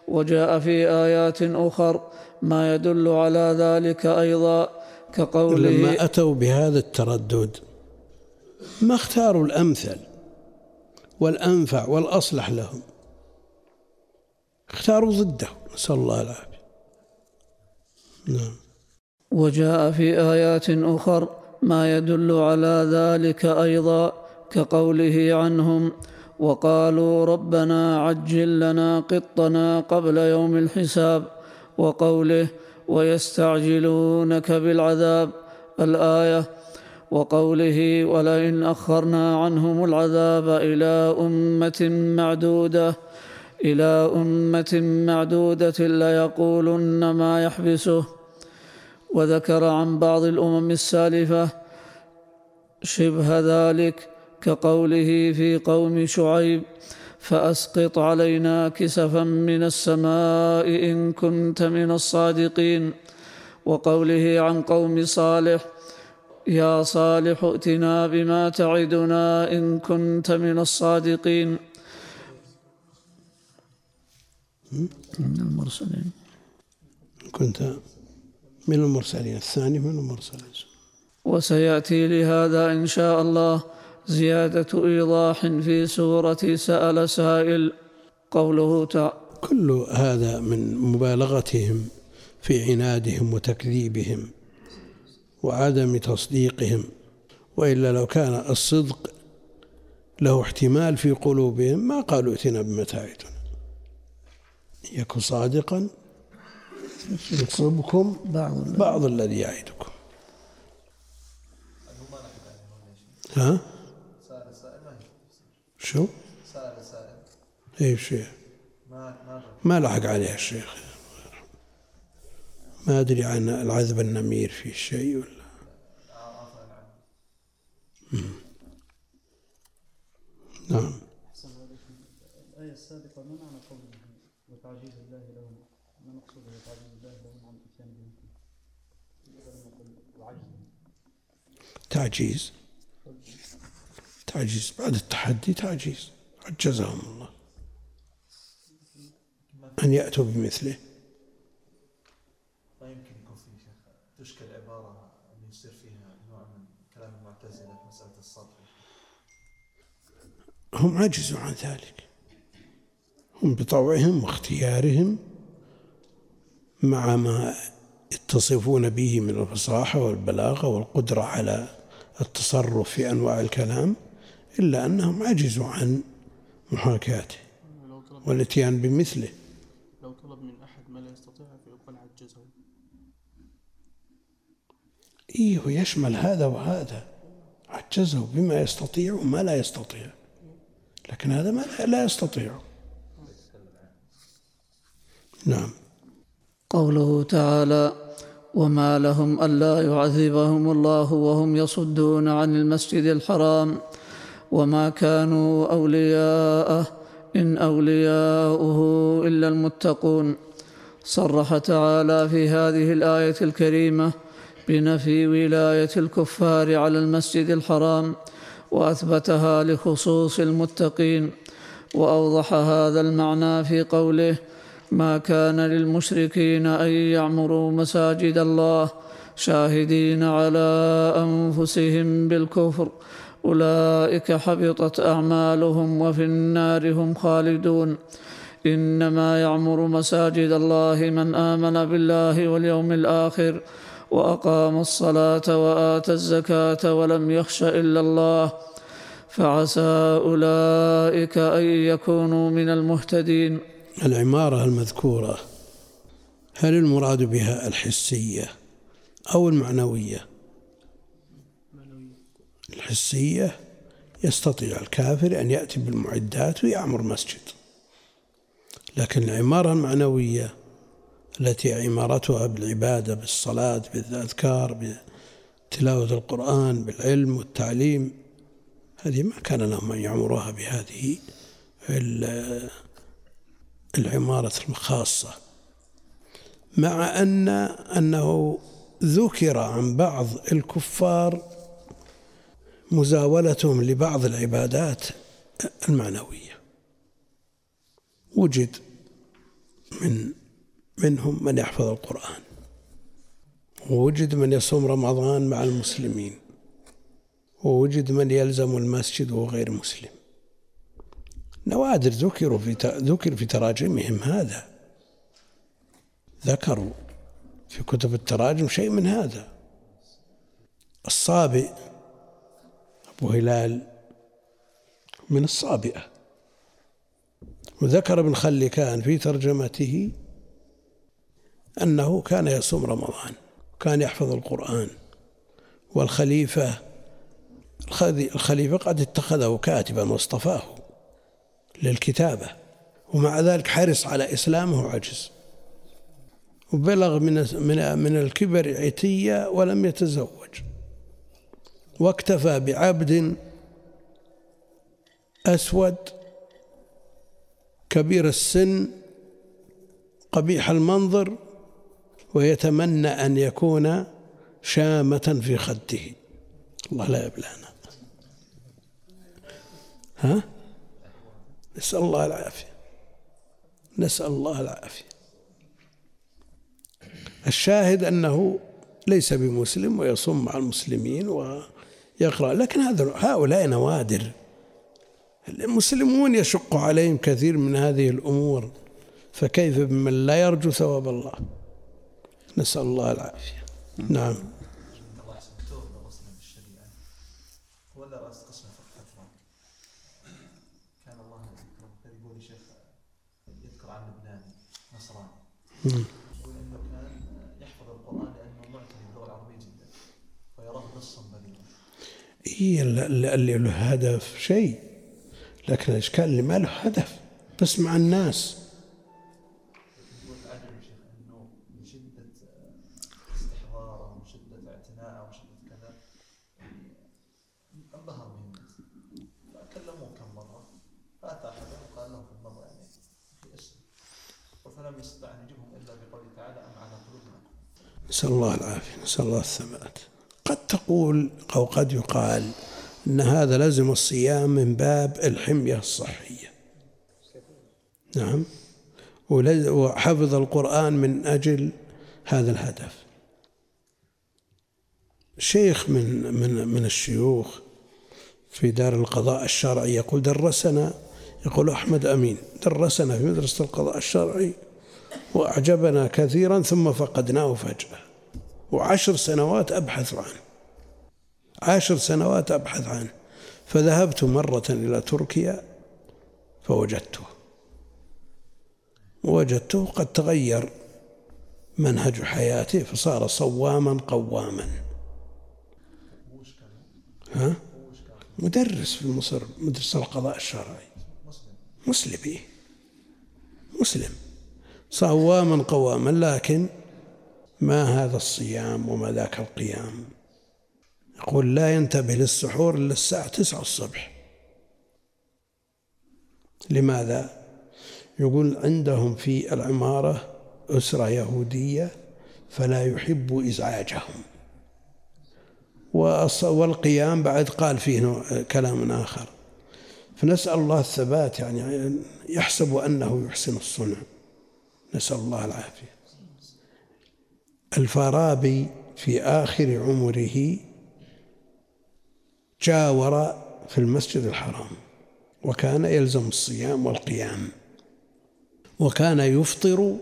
وجاء في آيات أخر ما يدل على ذلك أيضا كقوله لما أتوا بهذا التردد ما اختاروا الأمثل والأنفع والأصلح لهم. اختاروا ضده. نسأل الله العافية. نعم. وجاء في آيات أخر ما يدل على ذلك أيضا كقوله عنهم وقالوا ربنا عجل لنا قطنا قبل يوم الحساب وقوله ويستعجلونك بالعذاب الآية وقوله ولئن أخرنا عنهم العذاب إلى أمة معدودة إلى أمة معدودة ليقولن ما يحبسه. وذكر عن بعض الأمم السالفة شبه ذلك كقوله في قوم شعيب فأسقط علينا كسفا من السماء إن كنت من الصادقين. وقوله عن قوم صالح يا صالح ائتنا بما تعدنا إن كنت من الصادقين. من المرسلين. كنت من المرسلين الثاني من المرسلين. وسيأتي لهذا إن شاء الله. زيادة إيضاح في سورة سأل سائل. قوله تعالى كل هذا من مبالغتهم في عنادهم وتكذيبهم وعدم تصديقهم وإلا لو كان الصدق له احتمال في قلوبهم ما قالوا ائتنا بمتاعدنا يكن صادقا يصبكم بعض الذي يعدكم. ها سائل سائل ما هي شو؟ سائل سائل اي الشيخ ما ما لحق عليها الشيخ. ما أدري عن العذب النمير في شيء ولا؟ نعم. الآية السابقة معنى وتعجيز الله لهم ما بتعجيز الله لهم عن وعجز تعجيز. تعجيز بعد التحدي تعجيز. عجزهم الله. أن يأتوا بمثله. ما يمكن يكون في شيخ تشكل عبارة أن يصير فيها نوع من كلام المعتزلة في مسألة هم عجزوا عن ذلك. هم بطوعهم واختيارهم مع ما يتصفون به من الفصاحة والبلاغة والقدرة على التصرف في أنواع الكلام. إلا أنهم عجزوا عن محاكاته والإتيان بمثله. لو طلب من أحد ما لا يستطيع فيقال عجزه إيه يشمل هذا وهذا. عجزه بما يستطيع وما لا يستطيع. لكن هذا ما لا يستطيع. نعم. قوله تعالى وما لهم ألا يعذبهم الله وهم يصدون عن المسجد الحرام وما كانوا اولياءه ان اولياؤه الا المتقون. صرح تعالى في هذه الايه الكريمه بنفي ولايه الكفار على المسجد الحرام واثبتها لخصوص المتقين. واوضح هذا المعنى في قوله ما كان للمشركين ان يعمروا مساجد الله شاهدين على انفسهم بالكفر. أولئك حبطت أعمالهم وفي النار هم خالدون. إنما يعمر مساجد الله من آمن بالله واليوم الآخر وأقام الصلاة وآتى الزكاة ولم يخش إلا الله. فعسى أولئك أن يكونوا من المهتدين. العمارة المذكورة هل المراد بها الحسية أو المعنوية؟ الحسية يستطيع الكافر أن يأتي بالمعدات ويعمر مسجد. لكن العمارة المعنوية التي عمارتها بالعبادة بالصلاة بالأذكار بتلاوة القرآن بالعلم والتعليم هذه ما كان لهم أن يعمروها بهذه ال- العمارة الخاصة. مع أن أنه ذكر عن بعض الكفار مزاولتهم لبعض العبادات المعنوية. وجد من منهم من يحفظ القرآن. ووجد من يصوم رمضان مع المسلمين. ووجد من يلزم المسجد وهو غير مسلم. نوادر ذكروا في ذكر في تراجمهم هذا. ذكروا في كتب التراجم شيء من هذا. الصابئ أبو هلال من الصابئة. وذكر ابن خلكان في ترجمته أنه كان يصوم رمضان كان يحفظ القرآن. والخليفة الخليفة قد اتخذه كاتبا واصطفاه للكتابة. ومع ذلك حرص على إسلامه وعجز وبلغ من من من الكبر عتية ولم يتزوج. واكتفى بعبد أسود كبير السن قبيح المنظر ويتمنى أن يكون شامة في خده. الله لا يبلانا ها؟ نسأل الله العافية. نسأل الله العافية. الشاهد أنه ليس بمسلم ويصوم مع المسلمين ويقرأ لكن هؤلاء نوادر. المسلمون يشق عليهم كثير من هذه الأمور. فكيف بمن لا يرجو ثواب الله؟ نسأل الله العافية. نعم. الله يحسن دكتور الغسل في الشريعه ولا راس قسم فتره كان الله يذكره كان يقول الشيخ يذكر عن لبناني نصراني يقول انه كان يحفظ القران لأنه معتني باللغة العربيه جدا فيراه نصا بليغا اللي له هدف شيء. لكن الإشكال اللي ما له هدف بس مع الناس. نسأل الله العافية نسأل الله الثبات قد تقول أو قد يقال أن هذا لازم الصيام من باب الحمية الصحية. نعم. وحفظ القرآن من أجل هذا الهدف. شيخ من من من الشيوخ في دار القضاء الشرعي يقول درسنا يقول أحمد أمين درسنا في مدرسة القضاء الشرعي وأعجبنا كثيرا ثم فقدناه فجأة. وعشر سنوات أبحث عنه. عشر سنوات أبحث عنه. فذهبت مرة إلى تركيا فوجدته. وجدته قد تغير منهج حياته فصار صواما قواما. ها؟ مدرس في مصر مدرسة القضاء الشرعي. مسلم. إيه؟ مسلم. صواما قواما لكن ما هذا الصيام وما ذاك القيام؟ يقول لا ينتبه للسحور إلا الساعة تسعة الصبح. لماذا؟ يقول عندهم في العمارة أسرة يهودية فلا يحب إزعاجهم. والقيام بعد قال فيه كلام آخر. فنسأل الله الثبات يعني يحسب أنه يحسن الصنع. نسأل الله العافية. الفارابي في آخر عمره جاور في المسجد الحرام وكان يلزم الصيام والقيام وكان يفطر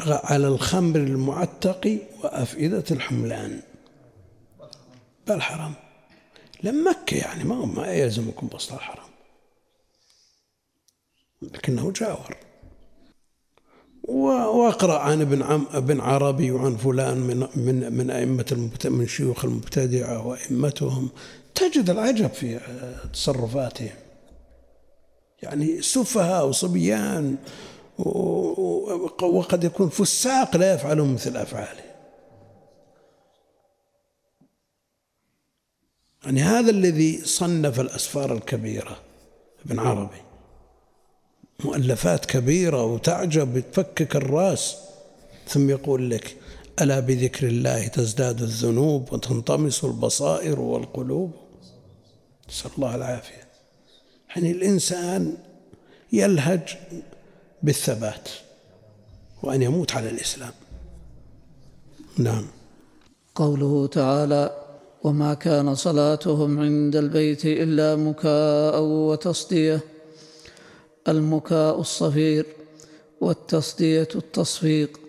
على الخمر المعتق وأفئدة الحملان. بالحرم لما مكة يعني ما يلزمكم بسط الحرم لكنه جاور. وأقرأ عن ابن عم ابن عربي وعن فلان من من من أئمة. من شيوخ المبتدعة وأئمتهم. تجد العجب في تصرفاتهم. يعني سفهاء وصبيان وقد يكون فساق لا يفعلون مثل افعاله يعني هذا الذي صنف الأسفار الكبيرة ابن عربي. مؤلفات كبيرة وتعجب تفكك الرأس. ثم يقول لك ألا بذكر الله تزداد الذنوب وتنطمس البصائر والقلوب؟ نسأل الله العافية. يعني الإنسان يلهج بالثبات وأن يموت على الإسلام. نعم. قوله تعالى وما كان صلاتهم عند البيت إلا مكاء وتصدية المكاء الصفير والتصدية التصفيق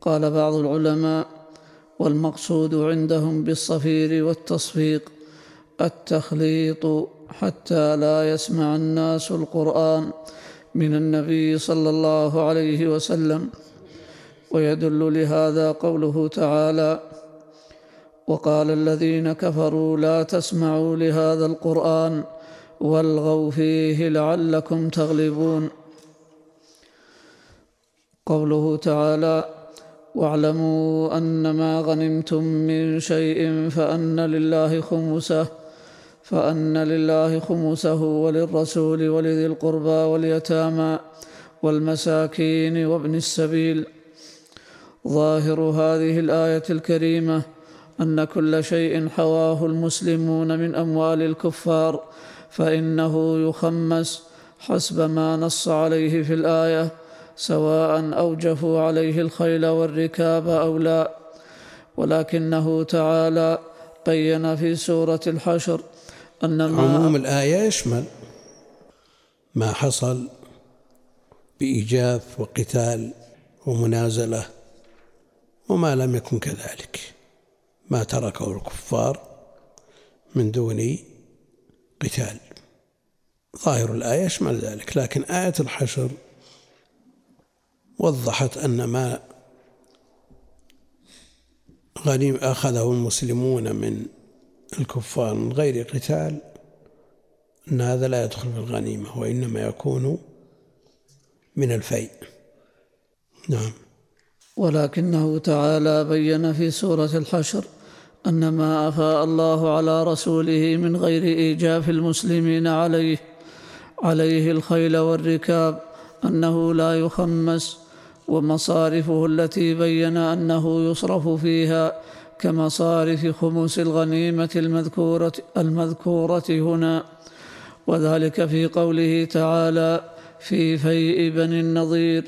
قال بعض العلماء والمقصود عندهم بالصفير والتصفيق التخليط حتى لا يسمع الناس القرآن من النبي صلى الله عليه وسلم. ويدل لهذا قوله تعالى وقال الذين كفروا لا تسمعوا لهذا القرآن والغوا فيه لعلكم تغلبون. قوله تعالى واعلموا أن ما غنمتم من شيء فأن لله خمسه فأن لله خمسه وللرسول ولذي القربى واليتامى والمساكين وابن السبيل. ظاهر هذه الآية الكريمة أن كل شيء حواه المسلمون من أموال الكفار. فإنه يخمس حسب ما نص عليه في الآية سواء اوجفوا عليه الخيل والركاب أو لا. ولكنه تعالى بين في سورة الحشر أن ما عموم الآية يشمل ما حصل بإيجاف وقتال ومنازلة وما لم يكن كذلك. ما تركه الكفار من دون قتال. ظاهر الآية يشمل ذلك لكن آية الحشر وضحت أن ما غنيم أخذه المسلمون من الكفار من غير قتال أن هذا لا يدخل في الغنيمة وإنما يكون من الفيء. نعم. ولكنه تعالى بين في سورة الحشر أن ما أفاء الله على رسوله من غير إيجاف المسلمين عليه عليه الخيل والركاب أنه لا يخمس ومصارفه التي بين أنه يصرف فيها كمصارف خمس الغنيمة المذكورة المذكورة هنا. وذلك في قوله تعالى في فيء بني النضير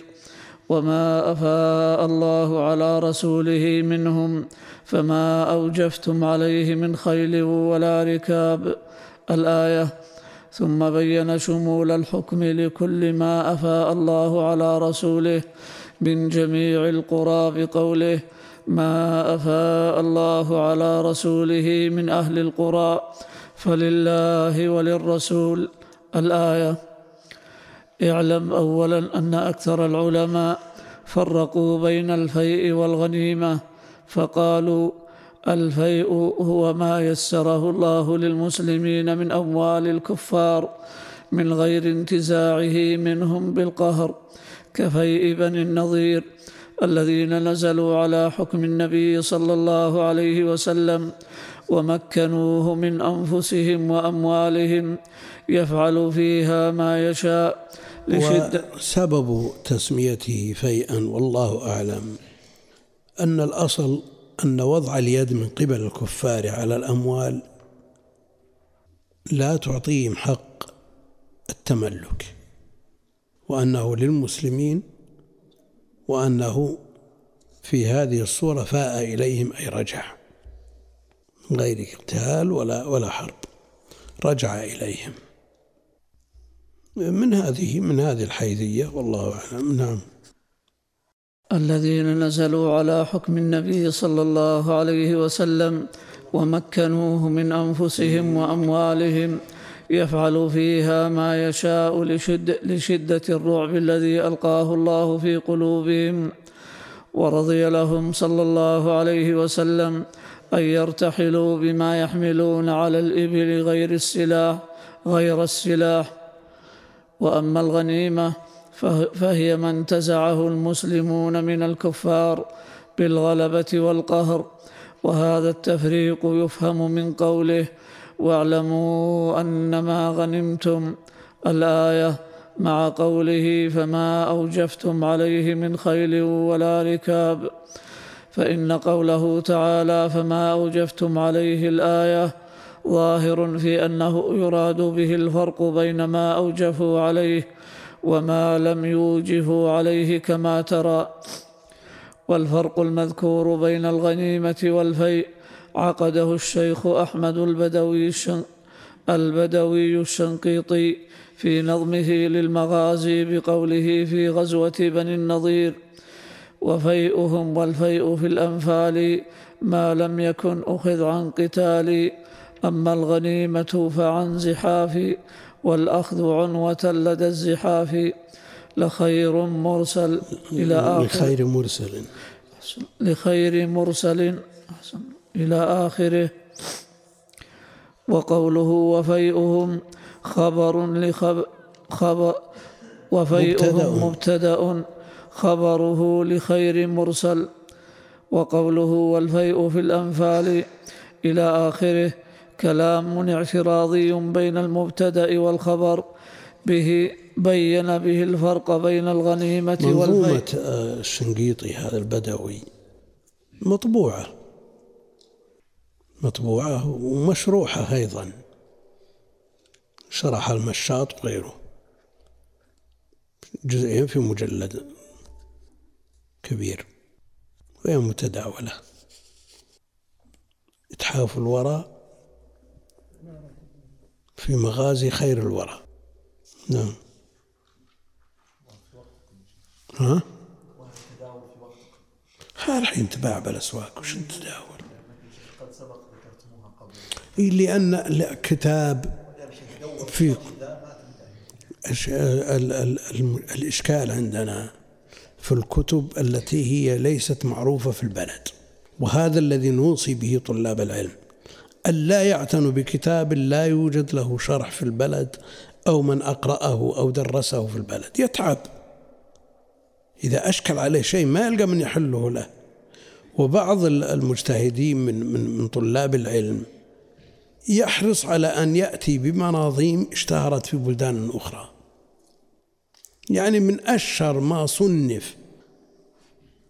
وما أفاء الله على رسوله منهم فما اوجفتم عليه من خيل ولا ركاب. الآية ثم بين شمول الحكم لكل ما افاء الله على رسوله من جميع القرى بقوله ما افاء الله على رسوله من أهل القرى فلله وللرسول. الآية اعلم اولا أن أكثر العلماء فرقوا بين الفيء والغنيمة فقالوا الفيء هو ما يسره الله للمسلمين من أموال الكفار من غير انتزاعه منهم بالقهر كفيء بني النضير الذين نزلوا على حكم النبي صلى الله عليه وسلم ومكنوه من أنفسهم وأموالهم يفعل فيها ما يشاء لشدة وسبب تسميته فيئا والله أعلم. أن الأصل أن وضع اليد من قبل الكفار على الأموال لا تعطيهم حق التملك وأنه للمسلمين وأنه في هذه الصورة فاء إليهم أي رجع من غير قتال ولا ولا حرب رجع إليهم. من هذه من هذه الحيثية والله أعلم. نعم. الذين نزلوا على حكم النبي صلى الله عليه وسلم ومكنوه من أنفسهم وأموالهم يفعل فيها ما يشاء لشد لشدة الرعب الذي ألقاه الله في قلوبهم ورضي لهم صلى الله عليه وسلم أن يرتحلوا بما يحملون على الإبل غير السلاح غير السلاح. وأما الغنيمة فهي ما انتزعه المسلمون من الكفار بالغلبة والقهر وهذا التفريق يفهم من قوله واعلموا أنما غنمتم الآية مع قوله فما أوجفتم عليه من خيل ولا ركاب فإن قوله تعالى فما أوجفتم عليه الآية ظاهر في أنه يراد به الفرق بين ما أوجفوا عليه وما لم يوجفوا عليه كما ترى. والفرق المذكور بين الغنيمة والفيء عقده الشيخ أحمد البدوي البدوي الشنقيطي في نظمه للمغازي بقوله في غزوة بني النضير وفيئهم والفيء في الأنفال ما لم يكن أخذ عن قتال أما الغنيمة فعن زحاف والأخذ عنوة لدى الزحاف لخير مرسل إلى آخر. لخير مرسل. لخير مرسل إلى آخره. وقوله وفيئهم خبر لخبر خبر وفيئهم مبتدأ. خبره لخير مرسل. وقوله والفيء في الأنفال إلى آخره. كلام اعتراضي بين المبتدأ والخبر. به بين به الفرق بين الغنيمة والفيء منظومة آه، الشنقيطي هذا البدوي. مطبوعة. مطبوعة ومشروحة أيضا. شرح المشاط وغيره. جزئين في مجلد كبير. وهي متداولة؟ إتحاف الورى في مغازي خير الورى. نعم. ها؟ الحين تباع بالأسواق وش تداول؟ قد سبق ذكرتموها قبل إيه، لأن الكتاب في الش- ال- ال- الم- الإشكال عندنا في الكتب التي هي ليست معروفة في البلد وهذا الذي نوصي به طلاب العلم. ألا يعتنوا بكتاب لا يوجد له شرح في البلد أو من أقرأه أو درسه في البلد. يتعب. إذا أشكل عليه شيء ما يلقى من يحله له. وبعض ال- المجتهدين من من من طلاب العلم يحرص على أن يأتي بمناظيم اشتهرت في بلدان أخرى. يعني من أشهر ما صنف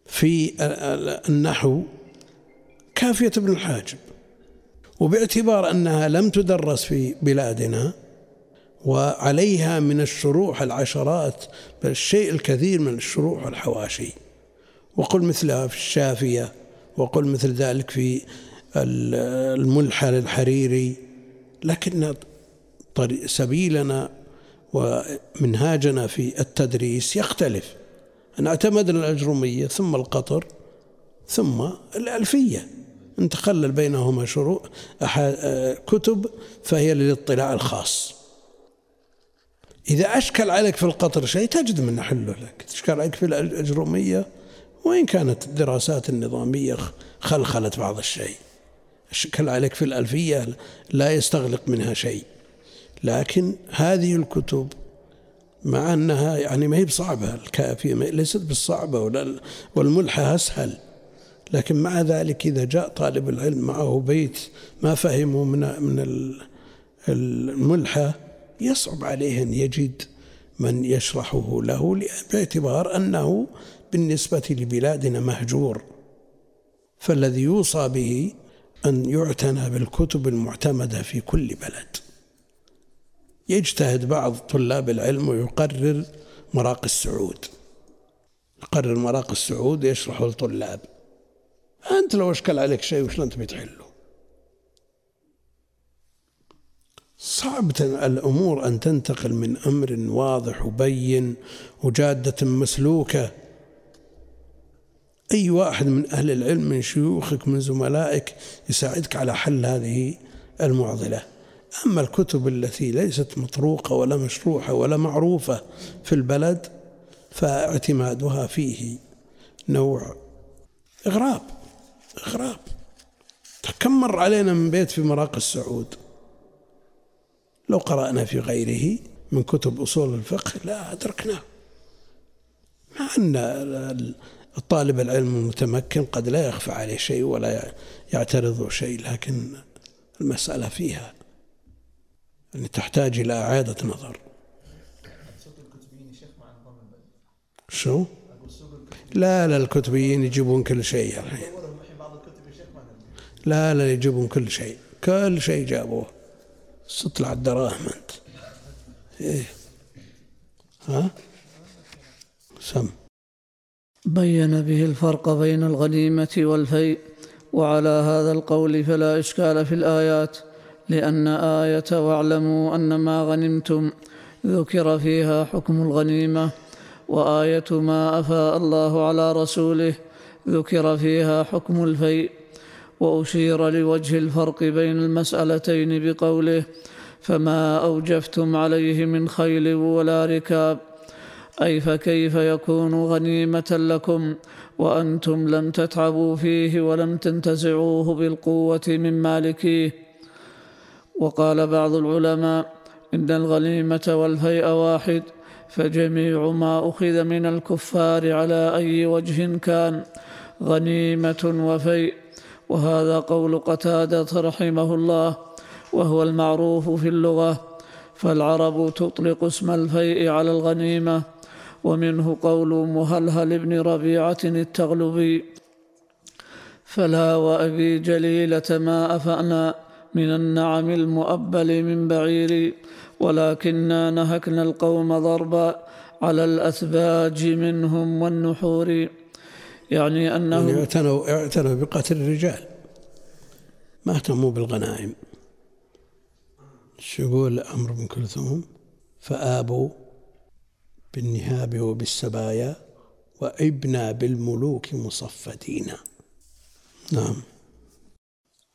في ال- ال- النحو كافية ابن الحاجب. وباعتبار أنها لم تدرس في بلادنا وعليها من الشروح العشرات بل الشيء الكثير من الشروح والحواشي وقل مثلها في الشافية وقل مثل ذلك في ال- الملحة للحريري لكن سبيلنا ومنهاجنا في التدريس يختلف. أن اعتمدنا الأجرمية ثم القطر ثم الألفية. إن تخلل بينهما شروع كتب فهي للاطلاع الخاص. إذا أشكل عليك في القطر شيء تجد من حله لك. تشكل عليك في الأجرومية وإن كانت الدراسات النظامية خلخلت بعض الشيء. أشكل عليك في الألفية لا يستغلق منها شيء. لكن هذه الكتب مع أنها يعني ما هي بصعبة الكافية ليست بالصعبة ولا والملحة أسهل. لكن مع ذلك إذا جاء طالب العلم معه بيت ما فهمه من من ال- الملحة يصعب عليه أن يجد من يشرحه له باعتبار أنه بالنسبة لبلادنا مهجور. فالذي يوصى به أن يعتنى بالكتب المعتمدة في كل بلد. يجتهد بعض طلاب العلم ويقرر مراقي السعود. يقرر مراقي السعود يشرحه للطلاب أنت لو أشكل عليك شيء وش أنت بتحله؟ صعب تن- الأمور أن تنتقل من أمر واضح وبين وجادة مسلوكة. أي واحد من أهل العلم من شيوخك من زملائك يساعدك على حل هذه المعضلة. أما الكتب التي ليست مطروقة ولا مشروحة ولا معروفة في البلد فاعتمادها فيه نوع إغراب. إغراب. كم مر علينا من بيت في مراقي السعود؟ لو قرأنا في غيره من كتب أصول الفقه لا أدركناه. مع أن ال- الطالب العلم المتمكن قد لا يخفى عليه شيء ولا يعترض شيء لكن المسألة فيها أن تحتاج إلى إعادة نظر. شو؟ لا لا الكتبيين يجيبون كل شيء الحين اولهم الحين بعض الكتب يا شيخ ما ندري لا لا يجيبون كل شيء. كل شيء جابوه. تطلع الدراهم أنت. إيه. ها؟ سم. بين به الفرق بين الغنيمة والفيء وعلى هذا القول فلا إشكال في الآيات لأن آية واعلموا أن ما غنمتم ذكر فيها حكم الغنيمة وآية ما أفاء الله على رسوله ذكر فيها حكم الفيء. وأشير لوجه الفرق بين المسألتين بقوله فما أوجفتم عليه من خيل ولا ركاب. أي فكيف يكون غنيمة لكم وأنتم لم تتعبوا فيه ولم تنتزعوه بالقوة من مالكيه؟ وقال بعض العلماء إن الغنيمة والفيء واحد فجميع ما أخذ من الكفار على أي وجه كان غنيمة وفيء. وهذا قول قتادة رحمه الله وهو المعروف في اللغة فالعرب تطلق اسم الفيء على الغنيمة ومنه قول مهلهل بن ربيعة التغلبي فلا وأبي جليلة ما أفأنا من النعم المؤبل من بعير ولكنا نهكنا القوم ضربا على الأثباج منهم والنحور. يعني يعني أنهم اعتنوا اعتنوا بقتل الرجال. ما اهتموا بالغنائم. شو يقول عمرو بن كلثوم؟ فآبوا بالنهاب وبالسبايا وإبنا بالملوك مصفدين. نعم.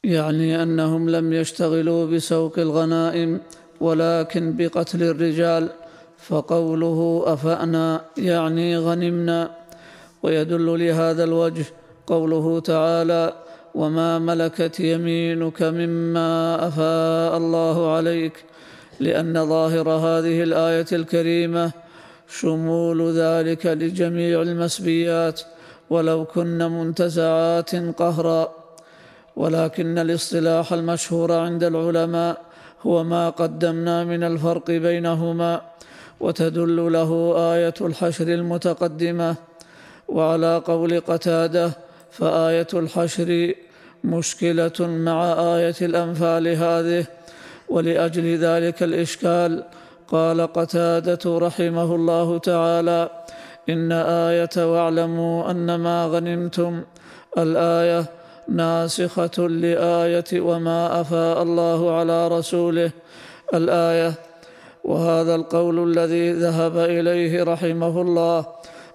يعني أنهم لم يشتغلوا بسوق الغنائم ولكن بقتل الرجال فقوله أفأنا يعني غنمنا. ويدل لهذا الوجه قوله تعالى وما ملكت يمينك مما أفاء الله عليك لأن ظاهر هذه الآية الكريمة شمول ذلك لجميع المسبيات ولو كن منتزعات قهرا ولكن الاصطلاح المشهور عند العلماء هو ما قدمنا من الفرق بينهما وتدل له آية الحشر المتقدمة وعلى قول قتادة فآية الحشر مشكلة مع آية الأنفال هذه ولأجل ذلك الإشكال قال قتادة رحمه الله تعالى إن آية واعلموا أنما غنمتم الآية ناسخة لآية وما أفاء الله على رسوله الآية. وهذا القول الذي ذهب إليه رحمه الله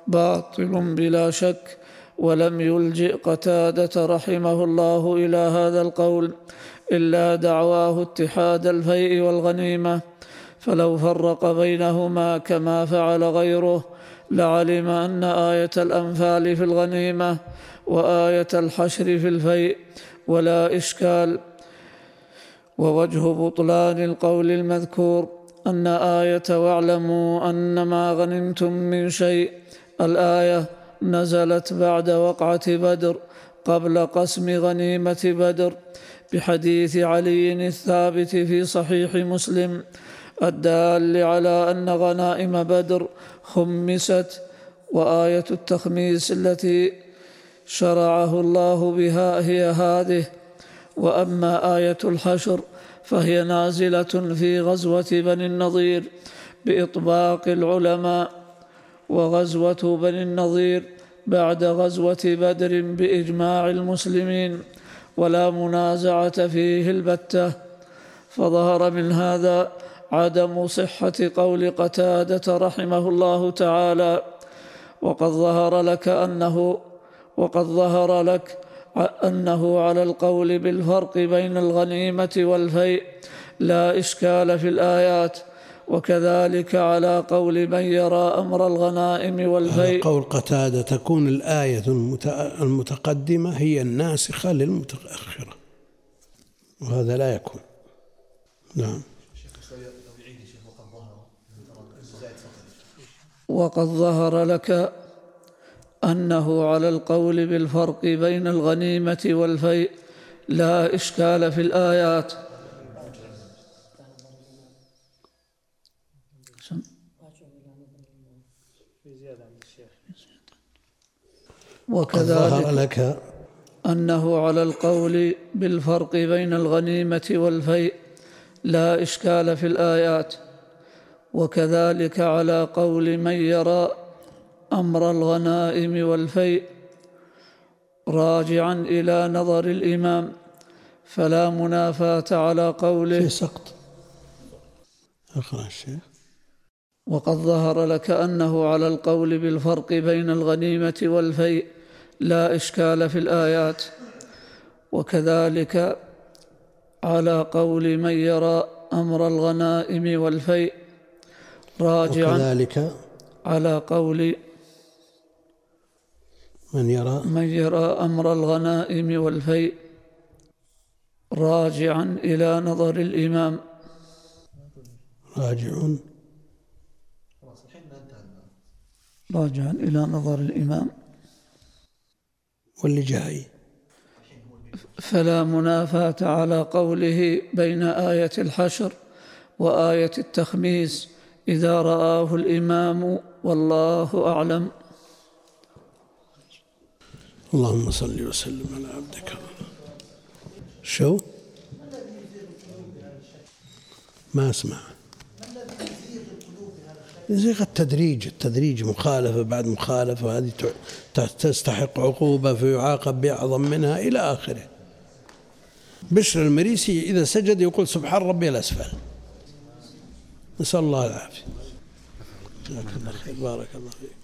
باطل بلا شك ولم يلجئ قتادة رحمه الله إلى هذا القول إلا دعواه اتحاد الفيء والغنيمة فلو فرق بينهما كما فعل غيره لعلم أن آية الأنفال في الغنيمة وآية الحشر في الفيء ولا إشكال. ووجه بطلان القول المذكور أن آية واعلموا أن ما غنمتم من شيء الآية نزلت بعد وقعة بدر قبل قسم غنيمة بدر. بحديث علي الثابت في صحيح مسلم الدال على أن غنائم بدر خمست وآية التخميس التي شرعه الله بها هي هذه. وأما آية الحشر فهي نازلة في غزوة بني النضير بإطباق العلماء. وغزوة بني النضير بعد غزوة بدر بإجماع المسلمين ولا منازعة فيه البتة. فظهر من هذا عدم صحة قول قتادة رحمه الله تعالى. وقد ظهر لك أنه وقد ظهر لك أنه على القول بالفرق بين الغنيمة والفيء لا إشكال في الآيات. وكذلك على قول من يرى أمر الغنائم والفيء قول قتادة تكون الآية المت- المتقدمة هي الناسخة للمتأخرة. وهذا لا يكون. نعم. وقد ظهر لك أنه على القول بالفرق بين الغنيمة والفيء لا إشكال في الآيات. وكذلك ظهر لك أنه على القول بالفرق بين الغنيمة والفيء لا إشكال في الآيات وكذلك على قول من يرى أمر الغنائم والفيء راجعا إلى نظر الإمام فلا منافاة على قوله. في سقط. اقرأ الشيخ. وقد ظهر لك أنه على القول بالفرق بين الغنيمة والفيء لا إشكال في الآيات وكذلك على قول من يرى أمر الغنائم والفيء راجعا وكذلك على قول من يرى من يرى أمر الغنائم والفيء راجعا إلى نظر الإمام. راجعون راجعا إلى نظر الإمام واللي جاي فلا منافاة على قوله بين آية الحشر وآية التخميس إذا رآه الإمام والله أعلم. اللهم صل وسلم على عبدك. شو؟ ما أسمع. يزيغ التدريج. التدريج مخالفة بعد مخالفة هذه تستحق عقوبة فيعاقب بأعظم منها إلى آخره. بشر المريسي إذا سجد يقول سبحان ربي الأسفل. نسأل الله العافية. جزاك الله خير. بارك الله فيك.